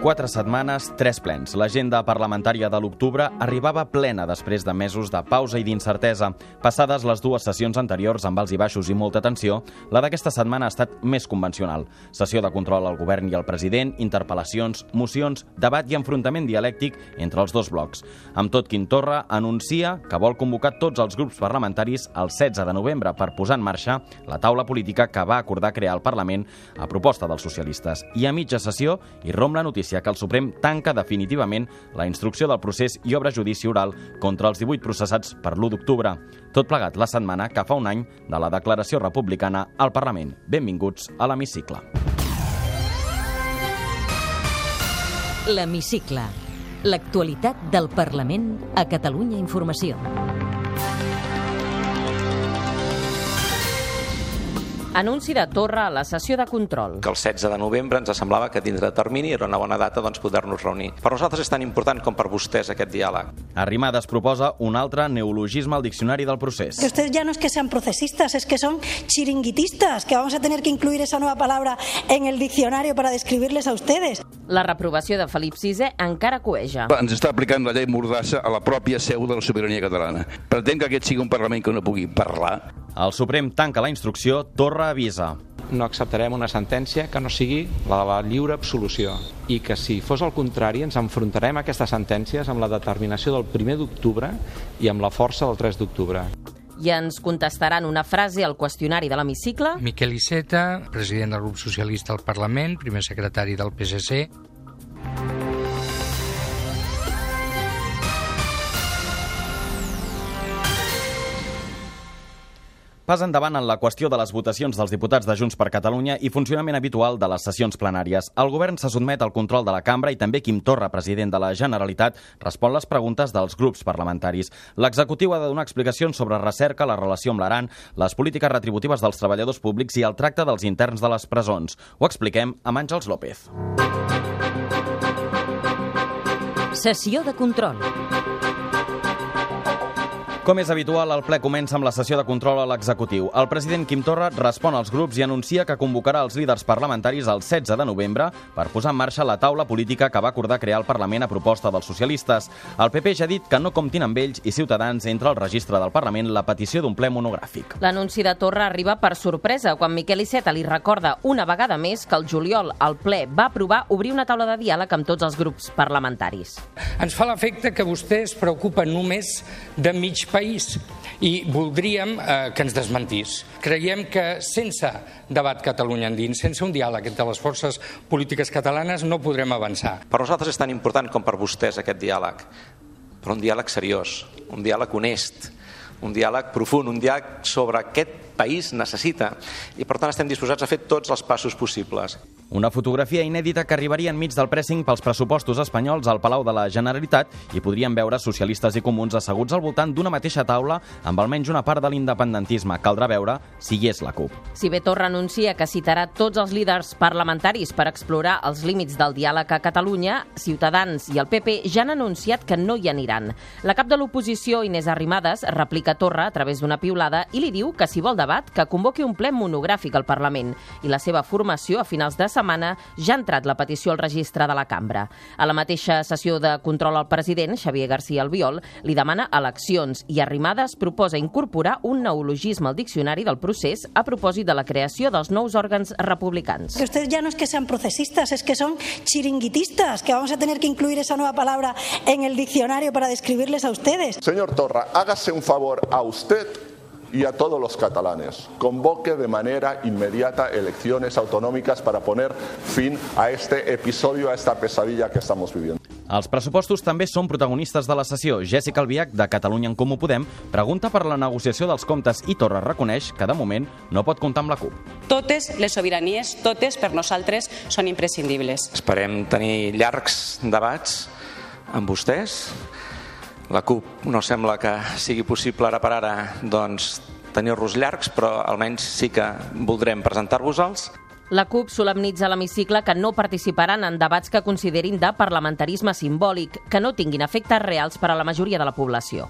Quatre setmanes, tres plens. L'agenda parlamentària de l'octubre arribava plena després de mesos de pausa i d'incertesa. Passades les dues sessions anteriors amb alts i baixos i molta tensió, la d'aquesta setmana ha estat més convencional. Sessió de control al govern i al president, interpel·lacions, mocions, debat i enfrontament dialèctic entre els dos blocs. Amb tot, Quim Torra anuncia que vol convocar tots els grups parlamentaris el 16 de novembre per posar en marxa la taula política que va acordar crear el Parlament a proposta dels socialistes. I a mitja sessió irromp la notícia notícia que el Suprem tanca definitivament la instrucció del procés i obre judici oral contra els 18 processats per l'1 d'octubre. Tot plegat la setmana que fa un any de la declaració republicana al Parlament. Benvinguts a l'Hemicicle. L'Hemicicle. L'actualitat del Parlament a Catalunya Informació. Anunci de Torra a la sessió de control. Que el 16 de novembre ens semblava que dintre de termini era una bona data doncs, poder-nos reunir. Per nosaltres és tan important com per vostès aquest diàleg. Arrimadas proposa un altre neologisme al diccionari del procés. Que ustedes ya no es que sean procesistas, es que son chiringuitistas, que vamos a tener que incluir esa nueva palabra en el diccionario para describirles a ustedes. La reprovació de Felip VI encara coeja. Ens està aplicant la llei Mordassa a la pròpia seu de la sobirania catalana. Pretén que aquest sigui un Parlament que no pugui parlar. El Suprem tanca la instrucció, Torra avisa. No acceptarem una sentència que no sigui la de la lliure absolució i que si fos el contrari ens enfrontarem a aquestes sentències amb la determinació del 1 d'octubre i amb la força del 3 d'octubre. I ens contestaran una frase al qüestionari de l'hemicicle. Miquel Iceta, president del grup socialista al Parlament, primer secretari del PSC, Pas endavant en la qüestió de les votacions dels diputats de Junts per Catalunya i funcionament habitual de les sessions plenàries. El govern se sotmet al control de la cambra i també Quim Torra, president de la Generalitat, respon les preguntes dels grups parlamentaris. L'executiu ha de donar explicacions sobre recerca, la relació amb l'Aran, les polítiques retributives dels treballadors públics i el tracte dels interns de les presons. Ho expliquem amb Àngels López. Sessió de control. Com és habitual, el ple comença amb la sessió de control a l'executiu. El president Quim Torra respon als grups i anuncia que convocarà els líders parlamentaris el 16 de novembre per posar en marxa la taula política que va acordar crear el Parlament a proposta dels socialistes. El PP ja ha dit que no comptin amb ells i Ciutadans entra al registre del Parlament la petició d'un ple monogràfic. L'anunci de Torra arriba per sorpresa quan Miquel Iceta li recorda una vegada més que el juliol el ple va aprovar obrir una taula de diàleg amb tots els grups parlamentaris. Ens fa l'efecte que vostès es preocupen només de mig país i voldríem eh, que ens desmentís. Creiem que sense debat Catalunya endins, sense un diàleg entre les forces polítiques catalanes, no podrem avançar. Per nosaltres és tan important com per vostès aquest diàleg, però un diàleg seriós, un diàleg honest, un diàleg profund, un diàleg sobre aquest país necessita i per tant estem disposats a fer tots els passos possibles. Una fotografia inèdita que arribaria enmig del pressing pels pressupostos espanyols al Palau de la Generalitat i podríem veure socialistes i comuns asseguts al voltant d'una mateixa taula amb almenys una part de l'independentisme. Caldrà veure si hi és la CUP. Si bé Torra anuncia que citarà tots els líders parlamentaris per explorar els límits del diàleg a Catalunya, Ciutadans i el PP ja han anunciat que no hi aniran. La cap de l'oposició, Inés Arrimadas, replica Torra a través d'una piulada i li diu que si vol debat, que convoqui un ple monogràfic al Parlament i la seva formació a finals de setmana ja ha entrat la petició al registre de la cambra. A la mateixa sessió de control al president, Xavier García Albiol, li demana eleccions i Arrimadas proposa incorporar un neologisme al diccionari del procés a propòsit de la creació dels nous òrgans republicans. Que ustedes ya no es que sean procesistas, es que son chiringuitistas, que vamos a tener que incluir esa nueva palabra en el diccionario para describirles a ustedes. Señor Torra, hágase un favor a usted y a todos los catalanes. Convoque de manera inmediata elecciones autonòmiques para poner fin a este episodio, a esta pesadilla que estamos viviendo. Els pressupostos també són protagonistes de la sessió. Jessica Albiach, de Catalunya en Comú Podem, pregunta per la negociació dels comptes i Torra reconeix que, de moment, no pot comptar amb la CUP. Totes les sobiranies, totes per nosaltres, són imprescindibles. Esperem tenir llargs debats amb vostès. La CUP no sembla que sigui possible ara per ara doncs, tenir-los llargs, però almenys sí que voldrem presentar-vos-els. La CUP solemnitza l'hemicicle que no participaran en debats que considerin de parlamentarisme simbòlic, que no tinguin efectes reals per a la majoria de la població.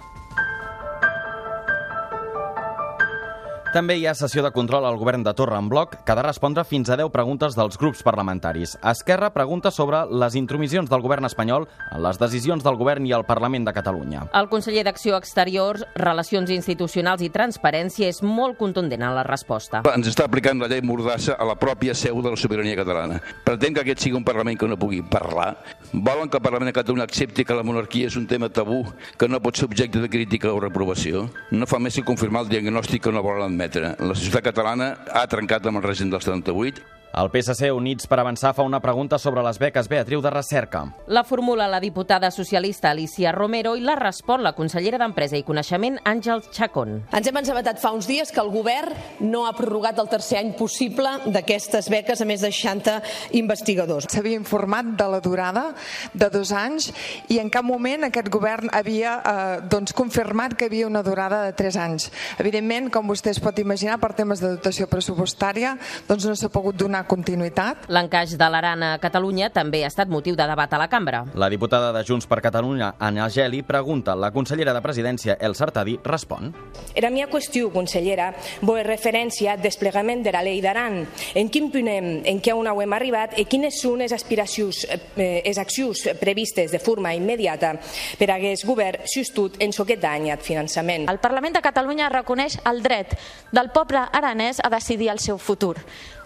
També hi ha sessió de control al govern de Torre en bloc que ha de respondre fins a 10 preguntes dels grups parlamentaris. Esquerra pregunta sobre les intromissions del govern espanyol en les decisions del govern i el Parlament de Catalunya. El conseller d'Acció Exterior, Relacions Institucionals i Transparència és molt contundent en la resposta. Ens està aplicant la llei Mordassa a la pròpia seu de la sobirania catalana. Pretén que aquest sigui un Parlament que no pugui parlar. Volen que el Parlament de Catalunya accepti que la monarquia és un tema tabú que no pot ser objecte de crítica o reprovació. No fa més que confirmar el diagnòstic que no volen admetre. La societat catalana ha trencat amb el règim del 78 el PSC Units per Avançar fa una pregunta sobre les beques Beatriu de recerca. La formula la diputada socialista Alicia Romero i la respon la consellera d'Empresa i Coneixement Àngel Chacón. Ens hem encebatat fa uns dies que el govern no ha prorrogat el tercer any possible d'aquestes beques a més de 60 investigadors. S'havia informat de la durada de dos anys i en cap moment aquest govern havia eh, doncs, confirmat que havia una durada de tres anys. Evidentment, com vostè es pot imaginar, per temes de dotació pressupostària doncs no s'ha pogut donar donar continuïtat. L'encaix de l'Aran a Catalunya també ha estat motiu de debat a la cambra. La diputada de Junts per Catalunya, Anna Geli, pregunta. La consellera de Presidència, El Sartadi, respon. Era mia qüestió, consellera, voe referència al desplegament de la llei d'Aran. En quin punt hem, en què on hem arribat i quines són les aspiracions, eh, les accions previstes de forma immediata per a aquest govern justut en aquest any ad finançament. El Parlament de Catalunya reconeix el dret del poble aranès a decidir el seu futur.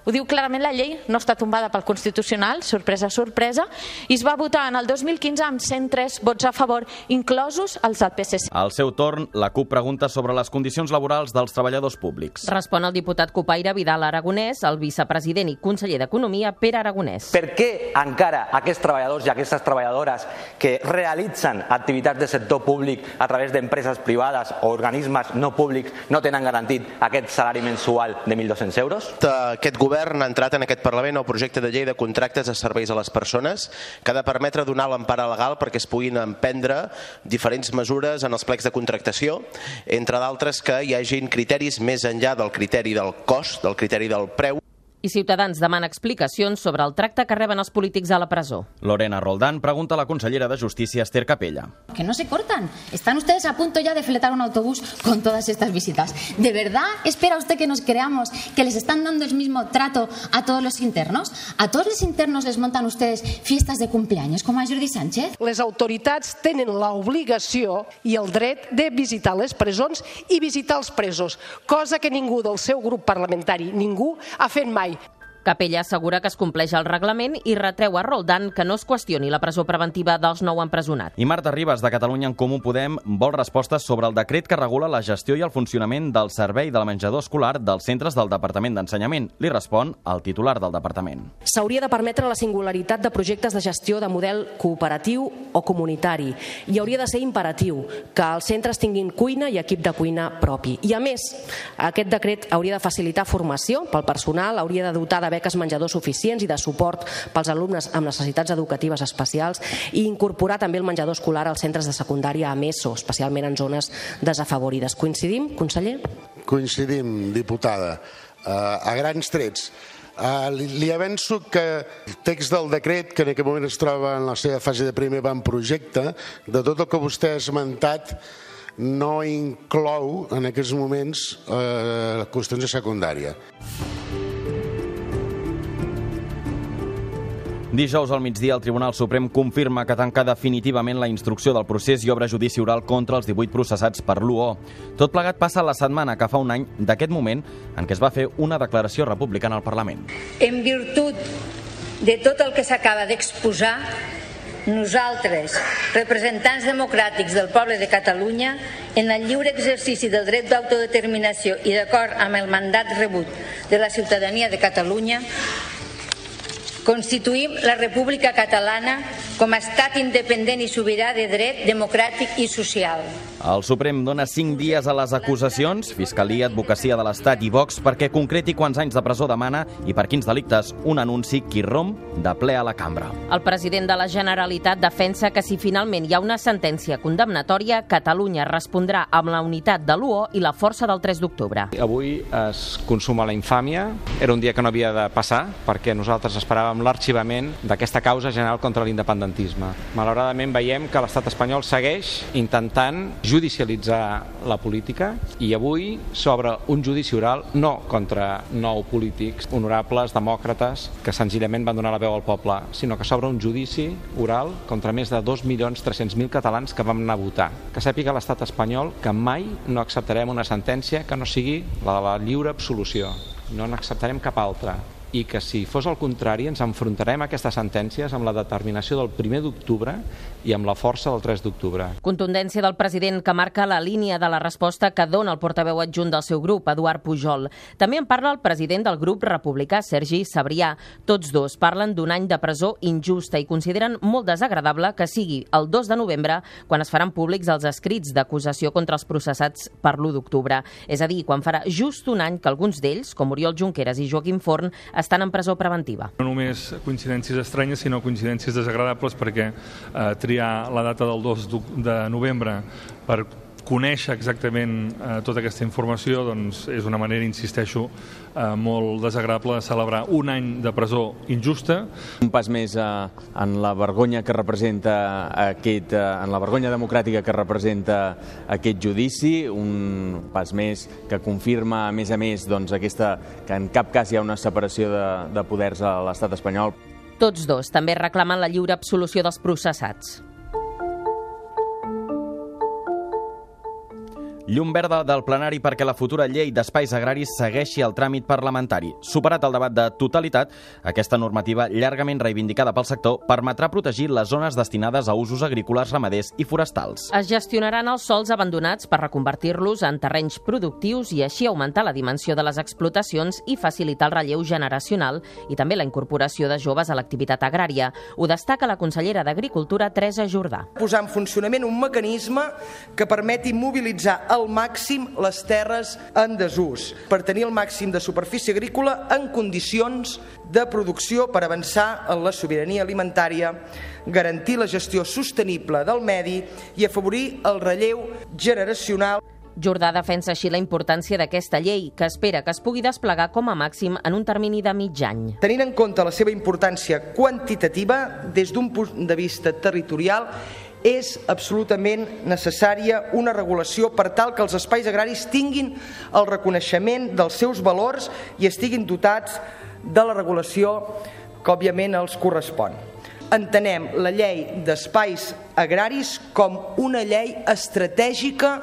Ho diu clarament la llei, no està tombada pel Constitucional, sorpresa, sorpresa, i es va votar en el 2015 amb 103 vots a favor, inclosos els del PSC. Al seu torn, la CUP pregunta sobre les condicions laborals dels treballadors públics. Respon el diputat copaire Vidal Aragonès, el vicepresident i conseller d'Economia, Pere Aragonès. Per què encara aquests treballadors i aquestes treballadores que realitzen activitats de sector públic a través d'empreses privades o organismes no públics no tenen garantit aquest salari mensual de 1.200 euros? Aquest govern govern ha entrat en aquest Parlament el projecte de llei de contractes de serveis a les persones que ha de permetre donar l'empara legal perquè es puguin emprendre diferents mesures en els plecs de contractació, entre d'altres que hi hagin criteris més enllà del criteri del cost, del criteri del preu, i Ciutadans demana explicacions sobre el tracte que reben els polítics a la presó. Lorena Roldán pregunta a la consellera de Justícia, Esther Capella. Que no se cortan. Están ustedes a punto ya de fletar un autobús con todas estas visitas. ¿De verdad espera usted que nos creamos que les están dando el mismo trato a todos los internos? ¿A todos los internos les montan ustedes fiestas de cumpleaños como a Jordi Sánchez? Les autoritats tenen l'obligació i el dret de visitar les presons i visitar els presos, cosa que ningú del seu grup parlamentari, ningú, ha fet mai. Capella assegura que es compleix el reglament i retreu a Roldan que no es qüestioni la presó preventiva dels nou empresonats. I Marta Ribas, de Catalunya en Comú Podem, vol respostes sobre el decret que regula la gestió i el funcionament del servei de la menjador escolar dels centres del Departament d'Ensenyament. Li respon el titular del departament. S'hauria de permetre la singularitat de projectes de gestió de model cooperatiu o comunitari i hauria de ser imperatiu que els centres tinguin cuina i equip de cuina propi. I a més, aquest decret hauria de facilitar formació pel personal, hauria de dotar de beques menjador suficients i de suport pels alumnes amb necessitats educatives especials i incorporar també el menjador escolar als centres de secundària a MESO, especialment en zones desafavorides. Coincidim, conseller? Coincidim, diputada. Uh, a grans trets. Uh, li, li avanço que el text del decret, que en aquest moment es troba en la seva fase de primer projecte, de tot el que vostè ha esmentat, no inclou en aquests moments eh, qüestions de secundària. Dijous al migdia, el Tribunal Suprem confirma que tanca definitivament la instrucció del procés i obre judici oral contra els 18 processats per l'UO. Tot plegat passa la setmana que fa un any d'aquest moment en què es va fer una declaració republicana al Parlament. En virtut de tot el que s'acaba d'exposar, nosaltres, representants democràtics del poble de Catalunya, en el lliure exercici del dret d'autodeterminació i d'acord amb el mandat rebut de la ciutadania de Catalunya, Constituïm la República Catalana com a estat independent i sobirà de dret democràtic i social. El Suprem dona 5 dies a les acusacions, Fiscalia, Advocacia de l'Estat i Vox perquè concreti quants anys de presó demana i per quins delictes un anunci qui romp de ple a la cambra. El president de la Generalitat defensa que si finalment hi ha una sentència condemnatòria, Catalunya respondrà amb la unitat de l'UO i la força del 3 d'octubre. Avui es consuma la infàmia. Era un dia que no havia de passar perquè nosaltres esperàvem l'arxivament d'aquesta causa general contra l'independentisme. Malauradament veiem que l'estat espanyol segueix intentant judicialitzar la política i avui s'obre un judici oral no contra nou polítics honorables, demòcrates, que senzillament van donar la veu al poble, sinó que s'obre un judici oral contra més de 2.300.000 catalans que vam anar a votar. Que sàpiga l'estat espanyol que mai no acceptarem una sentència que no sigui la de la lliure absolució. No n'acceptarem cap altra i que si fos el contrari ens enfrontarem a aquestes sentències amb la determinació del 1 d'octubre i amb la força del 3 d'octubre. Contundència del president que marca la línia de la resposta que dona el portaveu adjunt del seu grup, Eduard Pujol. També en parla el president del grup republicà, Sergi Sabrià. Tots dos parlen d'un any de presó injusta i consideren molt desagradable que sigui el 2 de novembre quan es faran públics els escrits d'acusació contra els processats per l'1 d'octubre. És a dir, quan farà just un any que alguns d'ells, com Oriol Junqueras i Joaquim Forn, estan en presó preventiva. No només coincidències estranyes, sinó coincidències desagradables perquè eh, triar la data del 2 de novembre per conèixer exactament eh, tota aquesta informació doncs, és una manera, insisteixo, eh, molt desagradable de celebrar un any de presó injusta. Un pas més eh, en la vergonya que representa aquest, eh, en la vergonya democràtica que representa aquest judici, un pas més que confirma, a més a més, doncs, aquesta, que en cap cas hi ha una separació de, de poders a l'estat espanyol. Tots dos també reclamen la lliure absolució dels processats. Llum verda del plenari perquè la futura llei d'espais agraris segueixi el tràmit parlamentari. Superat el debat de totalitat, aquesta normativa llargament reivindicada pel sector permetrà protegir les zones destinades a usos agrícoles, ramaders i forestals. Es gestionaran els sols abandonats per reconvertir-los en terrenys productius i així augmentar la dimensió de les explotacions i facilitar el relleu generacional i també la incorporació de joves a l'activitat agrària. Ho destaca la consellera d'Agricultura, Teresa Jordà. Posar en funcionament un mecanisme que permeti mobilitzar al màxim les terres en desús per tenir el màxim de superfície agrícola en condicions de producció per avançar en la sobirania alimentària, garantir la gestió sostenible del medi i afavorir el relleu generacional. Jordà defensa així la importància d'aquesta llei, que espera que es pugui desplegar com a màxim en un termini de mig any. Tenint en compte la seva importància quantitativa des d'un punt de vista territorial, és absolutament necessària una regulació per tal que els espais agraris tinguin el reconeixement dels seus valors i estiguin dotats de la regulació que òbviament els correspon. Entenem la llei d'espais agraris com una llei estratègica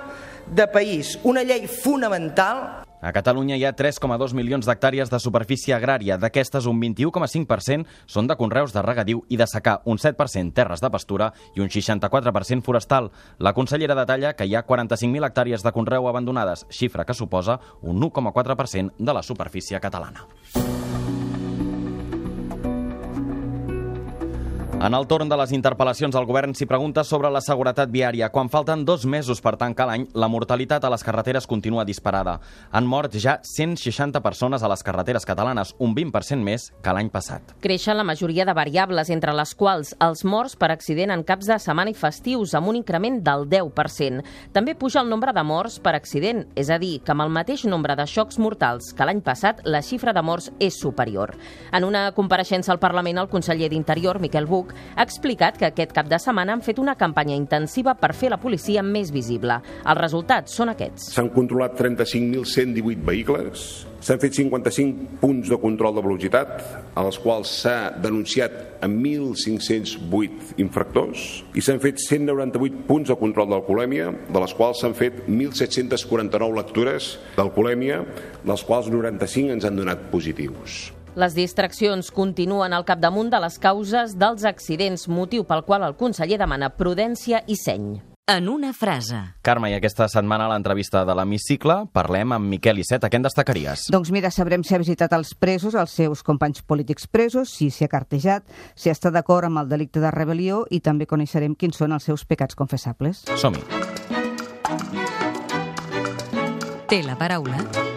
de país, una llei fonamental a Catalunya hi ha 3,2 milions d'hectàrees de superfície agrària. D'aquestes, un 21,5% són de conreus de regadiu i de secà, un 7% terres de pastura i un 64% forestal. La consellera detalla que hi ha 45.000 hectàrees de conreu abandonades, xifra que suposa un 1,4% de la superfície catalana. En el torn de les interpel·lacions, el govern s'hi pregunta sobre la seguretat viària. Quan falten dos mesos per tancar l'any, la mortalitat a les carreteres continua disparada. Han mort ja 160 persones a les carreteres catalanes, un 20% més que l'any passat. Creixen la majoria de variables, entre les quals els morts per accident en caps de setmana i festius, amb un increment del 10%. També puja el nombre de morts per accident, és a dir, que amb el mateix nombre de xocs mortals que l'any passat, la xifra de morts és superior. En una compareixença al Parlament, el conseller d'Interior, Miquel Buch, ha explicat que aquest cap de setmana han fet una campanya intensiva per fer la policia més visible. Els resultats són aquests. S'han controlat 35.118 vehicles, s'han fet 55 punts de control de velocitat, a les quals s'ha denunciat a 1.508 infractors, i s'han fet 198 punts de control d'alcoholèmia, de les quals s'han fet 1.749 lectures d'alcoholèmia, dels quals 95 ens han donat positius. Les distraccions continuen al capdamunt de les causes dels accidents, motiu pel qual el conseller demana prudència i seny. En una frase. Carme, i aquesta setmana a l'entrevista de l'Hemicicle parlem amb Miquel Iceta. Què en destacaries? Doncs mira, sabrem si ha visitat els presos, els seus companys polítics presos, si s'hi ha cartejat, si està d'acord amb el delicte de rebel·lió i també coneixerem quins són els seus pecats confessables. Som-hi. Té la paraula.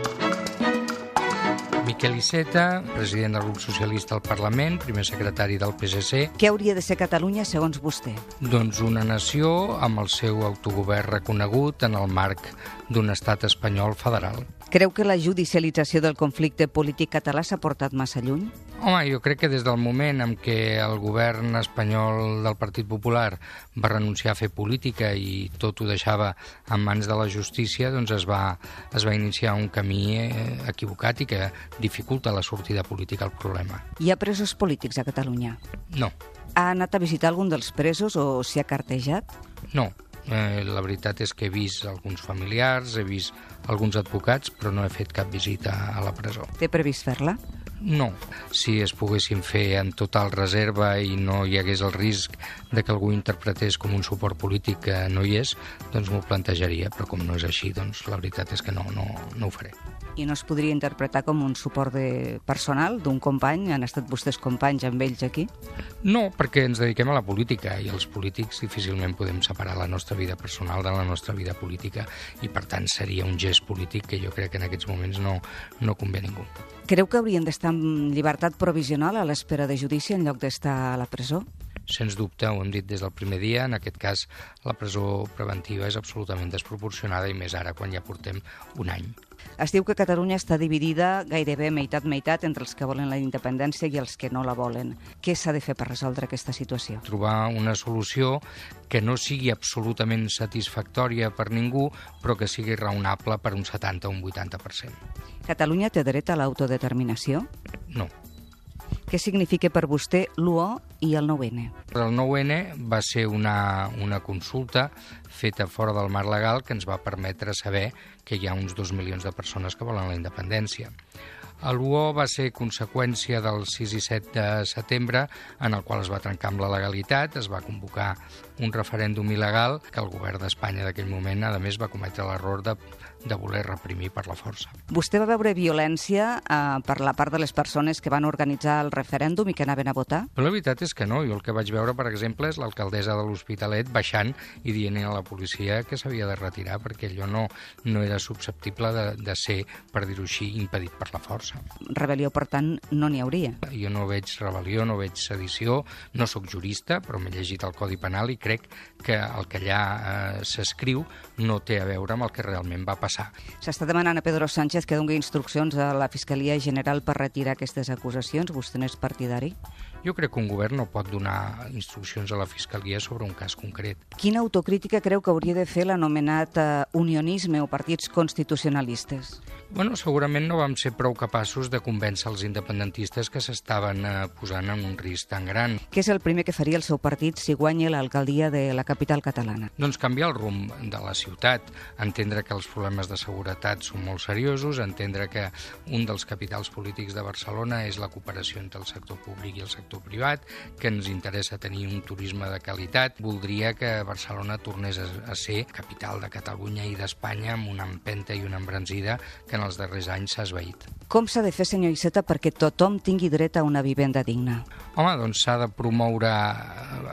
Miquel Iceta, president del grup socialista al Parlament, primer secretari del PSC. Què hauria de ser Catalunya segons vostè? Doncs una nació amb el seu autogovern reconegut en el marc d'un estat espanyol federal. Creu que la judicialització del conflicte polític català s'ha portat massa lluny? Home, jo crec que des del moment en què el govern espanyol del Partit Popular va renunciar a fer política i tot ho deixava en mans de la justícia, doncs es va, es va iniciar un camí eh, equivocat i que dificulta la sortida política al problema. Hi ha presos polítics a Catalunya? No. Ha anat a visitar algun dels presos o s'hi ha cartejat? No, Eh, la veritat és que he vist alguns familiars, he vist alguns advocats, però no he fet cap visita a la presó. Té previst fer-la? No. Si es poguessin fer en total reserva i no hi hagués el risc de que algú interpretés com un suport polític que no hi és, doncs m'ho plantejaria, però com no és així, doncs la veritat és que no, no, no ho faré. I no es podria interpretar com un suport de personal d'un company? Han estat vostès companys amb ells aquí? No, perquè ens dediquem a la política i els polítics difícilment podem separar la nostra vida personal de la nostra vida política i per tant seria un gest polític que jo crec que en aquests moments no, no convé a ningú. Creu que haurien d'estar en llibertat provisional a l'espera de judici en lloc d'estar a la presó? Sens dubte, ho hem dit des del primer dia, en aquest cas la presó preventiva és absolutament desproporcionada i més ara quan ja portem un any. Es diu que Catalunya està dividida gairebé meitat-meitat entre els que volen la independència i els que no la volen. Què s'ha de fer per resoldre aquesta situació? Trobar una solució que no sigui absolutament satisfactòria per ningú, però que sigui raonable per un 70 o un 80%. Catalunya té dret a l'autodeterminació? No. Què significa per vostè l'UO i el 9-N? El 9-N va ser una, una consulta feta fora del marc legal que ens va permetre saber que hi ha uns dos milions de persones que volen la independència. L'UO va ser conseqüència del 6 i 7 de setembre, en el qual es va trencar amb la legalitat, es va convocar un referèndum il·legal que el govern d'Espanya d'aquell moment, a més, va cometre l'error de de voler reprimir per la força. Vostè va veure violència eh, per la part de les persones que van organitzar el referèndum i que anaven a votar? Però la veritat és que no. Jo el que vaig veure, per exemple, és l'alcaldessa de l'Hospitalet baixant i dient a la policia que s'havia de retirar perquè allò no, no era susceptible de, de ser, per dir-ho així, impedit per la força. Rebel·lió, per tant, no n'hi hauria? Jo no veig rebel·lió, no veig sedició, no sóc jurista, però m'he llegit el Codi Penal i crec que el que allà eh, s'escriu no té a veure amb el que realment va passar passar. S'està demanant a Pedro Sánchez que doni instruccions a la Fiscalia General per retirar aquestes acusacions. Vostè n'és partidari? Jo crec que un govern no pot donar instruccions a la Fiscalia sobre un cas concret. Quina autocrítica creu que hauria de fer l'anomenat eh, unionisme o partits constitucionalistes? Bueno, segurament no vam ser prou capaços de convèncer els independentistes que s'estaven eh, posant en un risc tan gran. Què és el primer que faria el seu partit si guanya l'alcaldia de la capital catalana? Doncs canviar el rumb de la ciutat, entendre que els problemes de seguretat són molt seriosos, entendre que un dels capitals polítics de Barcelona és la cooperació entre el sector públic i el sector privat, que ens interessa tenir un turisme de qualitat. Voldria que Barcelona tornés a ser capital de Catalunya i d'Espanya amb una empenta i una embranzida que en els darrers anys s'ha esveït. Com s'ha de fer, senyor Iceta, perquè tothom tingui dret a una vivenda digna? Home, doncs s'ha de promoure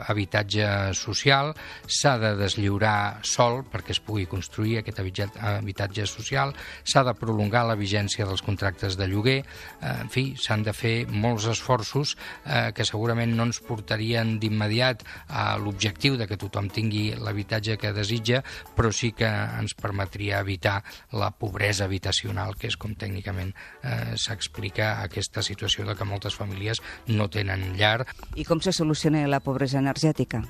habitatge social, s'ha de deslliurar sol perquè es pugui construir aquest habitatge social, s'ha de prolongar la vigència dels contractes de lloguer, eh, en fi, s'han de fer molts esforços eh, que segurament no ens portarien d'immediat a l'objectiu de que tothom tingui l'habitatge que desitja, però sí que ens permetria evitar la pobresa habitacional, que és com tècnicament eh, s'explica aquesta situació de que moltes famílies no tenen llar. I com se soluciona la pobresa energètica?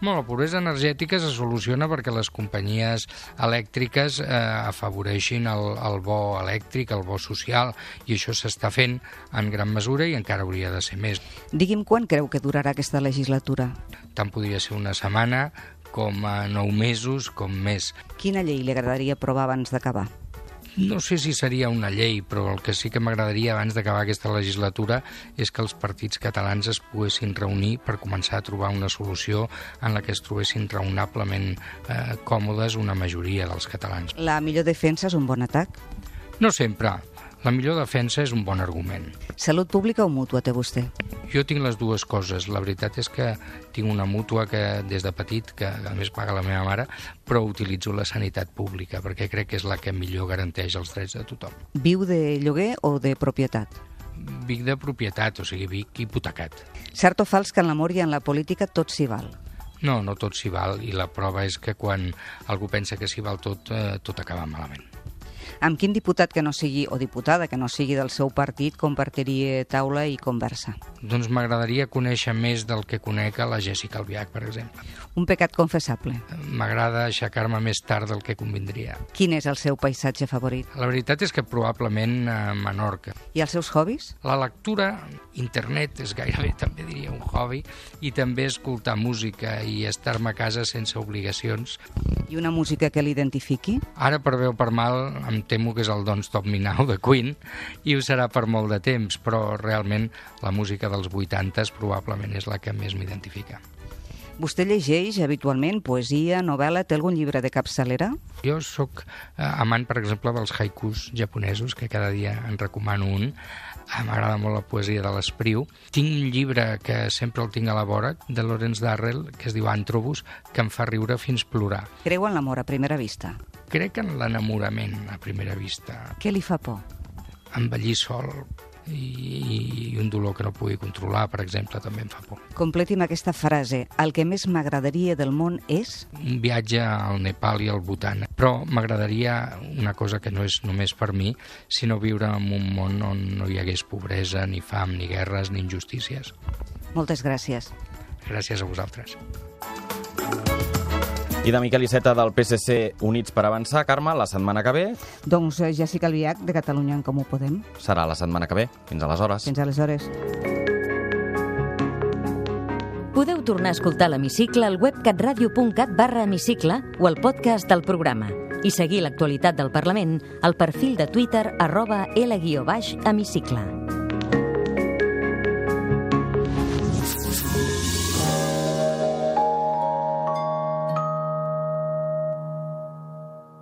Bueno, la pobresa energètica se soluciona perquè les companyies elèctriques eh, afavoreixin el, el bo elèctric, el bo social, i això s'està fent en gran mesura i encara hauria de ser més. Digui'm quan creu que durarà aquesta legislatura? Tant podria ser una setmana com a nou mesos, com més. Quina llei li agradaria aprovar abans d'acabar? No sé si seria una llei, però el que sí que m'agradaria abans d'acabar aquesta legislatura és que els partits catalans es poguessin reunir per començar a trobar una solució en la que es trobessin raonablement eh, còmodes una majoria dels catalans. La millor defensa és un bon atac? No sempre. La millor defensa és un bon argument. Salut pública o mútua té vostè? Jo tinc les dues coses. La veritat és que tinc una mútua que des de petit, que a més paga la meva mare, però utilitzo la sanitat pública perquè crec que és la que millor garanteix els drets de tothom. Viu de lloguer o de propietat? Vic de propietat, o sigui, Vic hipotecat. Cert o fals que en l'amor i en la política tot s'hi val? No, no tot s'hi val, i la prova és que quan algú pensa que s'hi val tot, eh, tot acaba malament. Amb quin diputat que no sigui, o diputada que no sigui del seu partit, compartiria taula i conversa? Doncs m'agradaria conèixer més del que conec a la Jessica Albiach, per exemple. Un pecat confessable? M'agrada aixecar-me més tard del que convindria. Quin és el seu paisatge favorit? La veritat és que probablement a Menorca. I els seus hobbies? La lectura, internet és gairebé també diria un hobby, i també escoltar música i estar-me a casa sense obligacions. I una música que l'identifiqui? Ara, per veu per mal, em temo que és el Don't Stop Me Now de Queen i ho serà per molt de temps, però realment la música dels 80s probablement és la que més m'identifica. Vostè llegeix habitualment poesia, novel·la, té algun llibre de capçalera? Jo sóc eh, amant, per exemple, dels haikus japonesos, que cada dia en recomano un. Eh, M'agrada molt la poesia de l'Espriu. Tinc un llibre que sempre el tinc a la vora, de Lawrence Darrell, que es diu Antrobus, que em fa riure fins plorar. Creu en l'amor a primera vista? Crec en l'enamorament a primera vista. Què li fa por? Envellir sol i, i un dolor que no pugui controlar, per exemple, també em fa por. Completi'm aquesta frase. El que més m'agradaria del món és... Un viatge al Nepal i al Bhutan. Però m'agradaria una cosa que no és només per mi, sinó viure en un món on no hi hagués pobresa, ni fam, ni guerres, ni injustícies. Moltes gràcies. Gràcies a vosaltres. I de Miquel Iceta del PSC Units per Avançar, Carme, la setmana que ve Doncs eh, Jessica Albiach, de Catalunya en Comú Podem. serà la setmana que ve. Fins aleshores. Fins aleshores. Podeu tornar a escoltar l'Hemicicle al web catradio.cat barra hemicicle o al podcast del programa i seguir l'actualitat del Parlament al perfil de Twitter arroba L-hemicicle.